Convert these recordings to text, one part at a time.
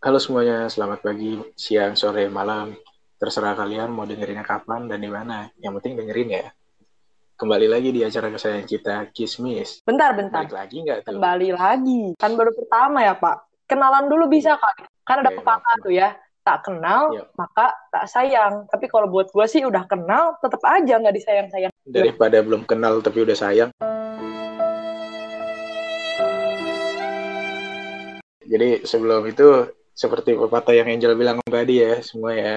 Halo semuanya, selamat pagi, siang, sore, malam. Terserah kalian mau dengerinnya kapan dan di mana. Yang penting dengerin ya. Kembali lagi di acara kesayangan kita, Kismis. Bentar, bentar. Balik lagi nggak tuh? Kembali lagi. Kan baru pertama ya, Pak. Kenalan dulu bisa, Kak. Kan ada pepatah tuh ya. Tak kenal, Yuk. maka tak sayang. Tapi kalau buat gue sih udah kenal, tetap aja nggak disayang-sayang. Daripada belum kenal tapi udah sayang. Jadi sebelum itu, seperti pepatah yang Angel bilang tadi ya, semua ya.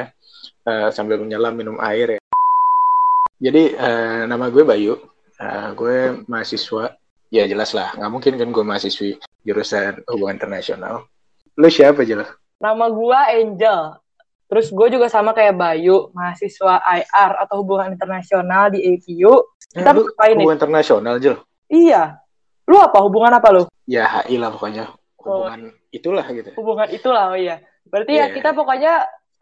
eh, sambil menyelam minum air ya. Jadi eh, nama gue Bayu, Eh, gue mahasiswa. Ya jelas lah, nggak mungkin kan gue mahasiswi jurusan hubungan internasional. Lu siapa Jel? Nama gue Angel. Terus gue juga sama kayak Bayu, mahasiswa IR atau hubungan internasional di APU. Kita Eh, lu hubungan internasional Jel? Iya. Lu apa? Hubungan apa lu? Ya HI lah pokoknya. Hubungan itulah gitu. Hubungan itulah, oh iya. Berarti ya Iya. kita pokoknya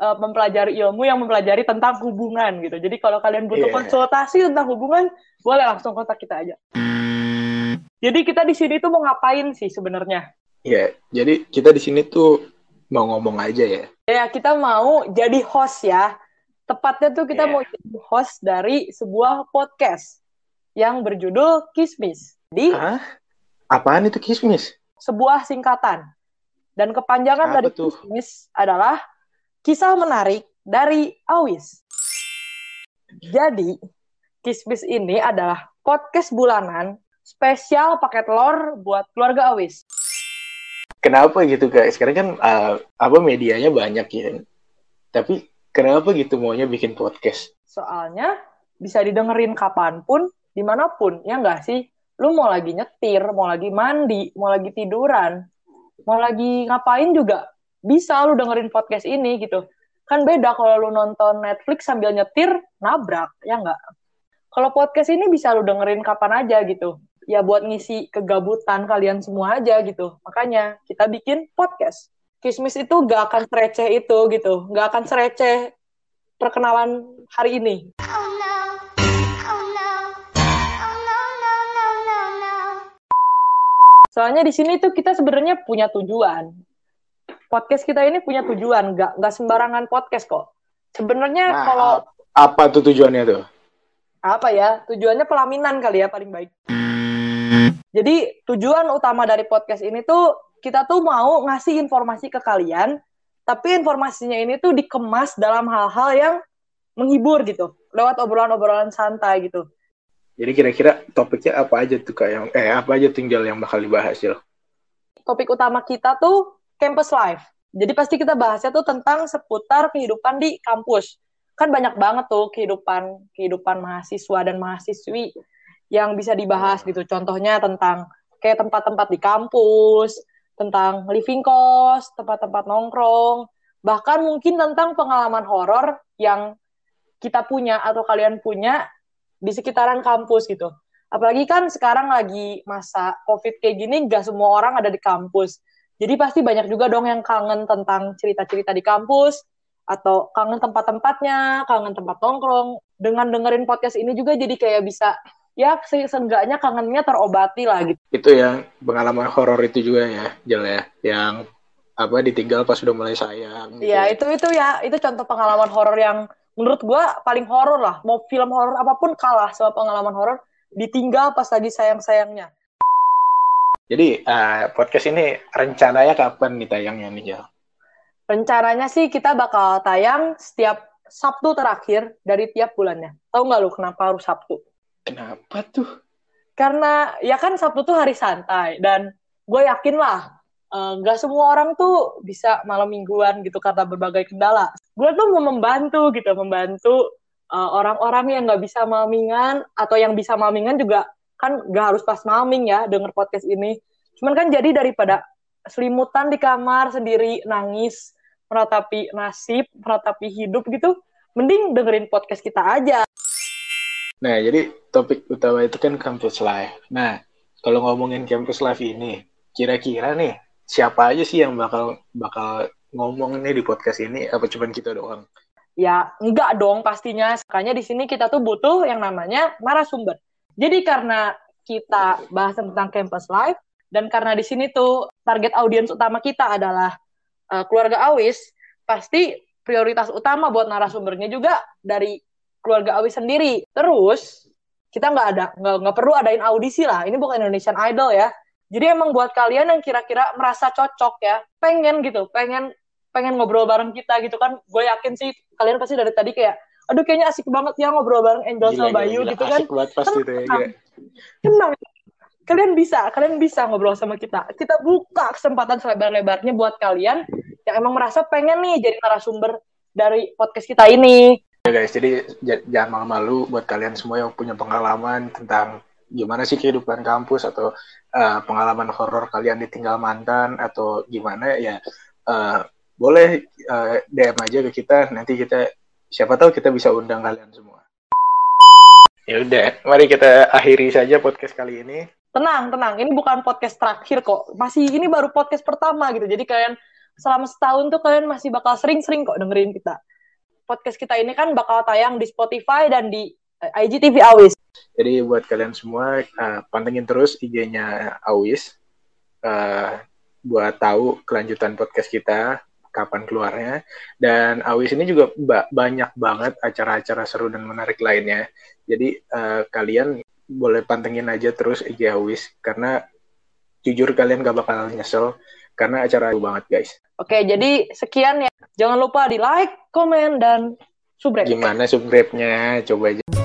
eh, mempelajari ilmu yang mempelajari tentang hubungan gitu. Jadi kalau kalian butuh Iya. konsultasi tentang hubungan, boleh langsung kontak kita aja. Jadi kita di sini tuh mau ngapain sih sebenarnya? Ya, jadi kita di sini tuh mau ngomong aja ya. Ya kita mau jadi host ya. Tepatnya tuh kita Iya. mau jadi host dari sebuah podcast yang berjudul Kismis. Di Hah? Apaan itu kismis? Sebuah singkatan. Dan kepanjangan Apa dari tuh? Kismis adalah kisah menarik dari Awis. Jadi, Kismis ini adalah podcast bulanan spesial paket lore buat keluarga Awis. Kenapa gitu guys? Sekarang kan uh, apa medianya banyak ya. Tapi kenapa gitu maunya bikin podcast? Soalnya bisa didengerin kapan pun, di mana pun, ya nggak sih? Lu mau lagi nyetir, mau lagi mandi, mau lagi tiduran, mau lagi ngapain juga bisa lu dengerin podcast ini gitu. Kan beda kalau lu nonton Netflix sambil nyetir, nabrak, ya nggak? Kalau podcast ini bisa lu dengerin kapan aja gitu. Ya buat ngisi kegabutan kalian semua aja gitu. Makanya kita bikin podcast. Kismis itu gak akan sereceh itu gitu. Gak akan sereceh perkenalan hari ini. Soalnya di sini tuh kita sebenarnya punya tujuan. Podcast kita ini punya tujuan, nggak nggak sembarangan podcast kok. Sebenarnya Nah, kalau Apa tuh tujuannya tuh? apa ya tujuannya pelaminan kali ya paling baik. Jadi tujuan utama dari podcast ini tuh kita tuh mau ngasih informasi ke kalian, tapi informasinya ini tuh dikemas dalam hal-hal yang menghibur gitu, lewat obrolan-obrolan santai gitu. Jadi kira-kira topiknya apa aja tuh kak yang eh apa aja tinggal yang bakal dibahas Jel? topik utama kita tuh campus life. Jadi pasti kita bahasnya tuh tentang seputar kehidupan di kampus. Kan banyak banget tuh kehidupan kehidupan mahasiswa dan mahasiswi yang bisa dibahas gitu. Contohnya tentang kayak tempat-tempat di kampus, tentang living cost, tempat-tempat nongkrong, bahkan mungkin tentang pengalaman horor yang kita punya atau kalian punya di sekitaran kampus gitu. Apalagi kan sekarang lagi masa COVID kayak gini, gak semua orang ada di kampus. Jadi pasti banyak juga dong yang kangen tentang cerita-cerita di kampus, atau kangen tempat-tempatnya, kangen tempat nongkrong. Dengan dengerin podcast ini juga jadi kayak bisa, ya se- seenggaknya kangennya terobati lah gitu. Itu yang pengalaman horor itu juga ya Jel ya. Yang apa ditinggal pas udah mulai sayang. gitu. Iya, itu itu ya, itu contoh pengalaman horor yang menurut gua paling horor lah. Mau film horor apa pun kalah sama pengalaman horor ditinggal pas lagi sayang-sayangnya. Jadi eh, podcast ini rencananya kapan nih tayangnya nih Jel? Rencananya sih kita bakal tayang setiap Sabtu terakhir dari tiap bulannya. Tahu nggak lu kenapa harus Sabtu? Kenapa tuh? Karena ya kan Sabtu tuh hari santai dan gue yakin lah eh, nggak semua orang tuh bisa malam mingguan gitu karena berbagai kendala. Gue tuh mau membantu gitu, membantu eh, orang-orang yang nggak bisa malmingan atau yang bisa malmingan juga kan nggak harus pas malming ya denger podcast ini. Cuman kan jadi daripada selimutan di kamar sendiri nangis meratapi nasib, meratapi hidup gitu, mending dengerin podcast kita aja. Nah, jadi topik utama itu kan campus life. Nah, kalau ngomongin campus life ini, kira-kira nih siapa aja sih yang bakal bakal ngomong nih di podcast ini? Apa cuman kita doang? Ya, enggak dong pastinya. Makanya di sini kita tuh butuh yang namanya narasumber. Jadi karena kita bahas tentang campus life dan karena di sini tuh target audiens utama kita adalah eh, keluarga Awis, pasti prioritas utama buat narasumbernya juga dari keluarga Awis sendiri. Terus kita nggak ada nggak perlu adain audisi lah. Ini bukan Indonesian Idol ya. Jadi emang buat kalian yang kira-kira merasa cocok ya, pengen gitu, pengen pengen ngobrol bareng kita gitu kan. Gue yakin sih kalian pasti dari tadi kayak, aduh kayaknya asik banget ya ngobrol bareng Angel sama Bayu gitu kan. Asik banget pasti itu ya. Gila. Tenang. Kalian bisa, kalian bisa ngobrol sama kita. Kita buka kesempatan selebar-lebarnya buat kalian yang emang merasa pengen nih jadi narasumber dari podcast kita ini. Ya guys, jadi jangan malu-malu buat kalian semua yang punya pengalaman tentang gimana sih kehidupan kampus atau eh, pengalaman horor kalian ditinggal mantan atau gimana ya eh, boleh eh, DM aja ke kita nanti kita siapa tahu kita bisa undang kalian semua. Ya udah, mari kita akhiri saja podcast kali ini. Tenang, tenang. Ini bukan podcast terakhir kok. Masih ini baru podcast pertama gitu. Jadi kalian selama setahun tuh kalian masih bakal sering-sering kok dengerin kita. Podcast kita ini kan bakal tayang di Spotify dan di IGTV Awis. Jadi buat kalian semua eh, pantengin terus IG-nya Awis eh, buat tahu kelanjutan podcast kita kapan keluarnya dan Awis ini juga ba- banyak banget acara-acara seru dan menarik lainnya. Jadi eh, kalian boleh pantengin aja terus IG Awis karena jujur kalian gak bakal nyesel karena acara seru banget guys. Oke, jadi sekian ya. Jangan lupa di like, komen, dan subscribe. Gimana subscribe-nya? Coba aja.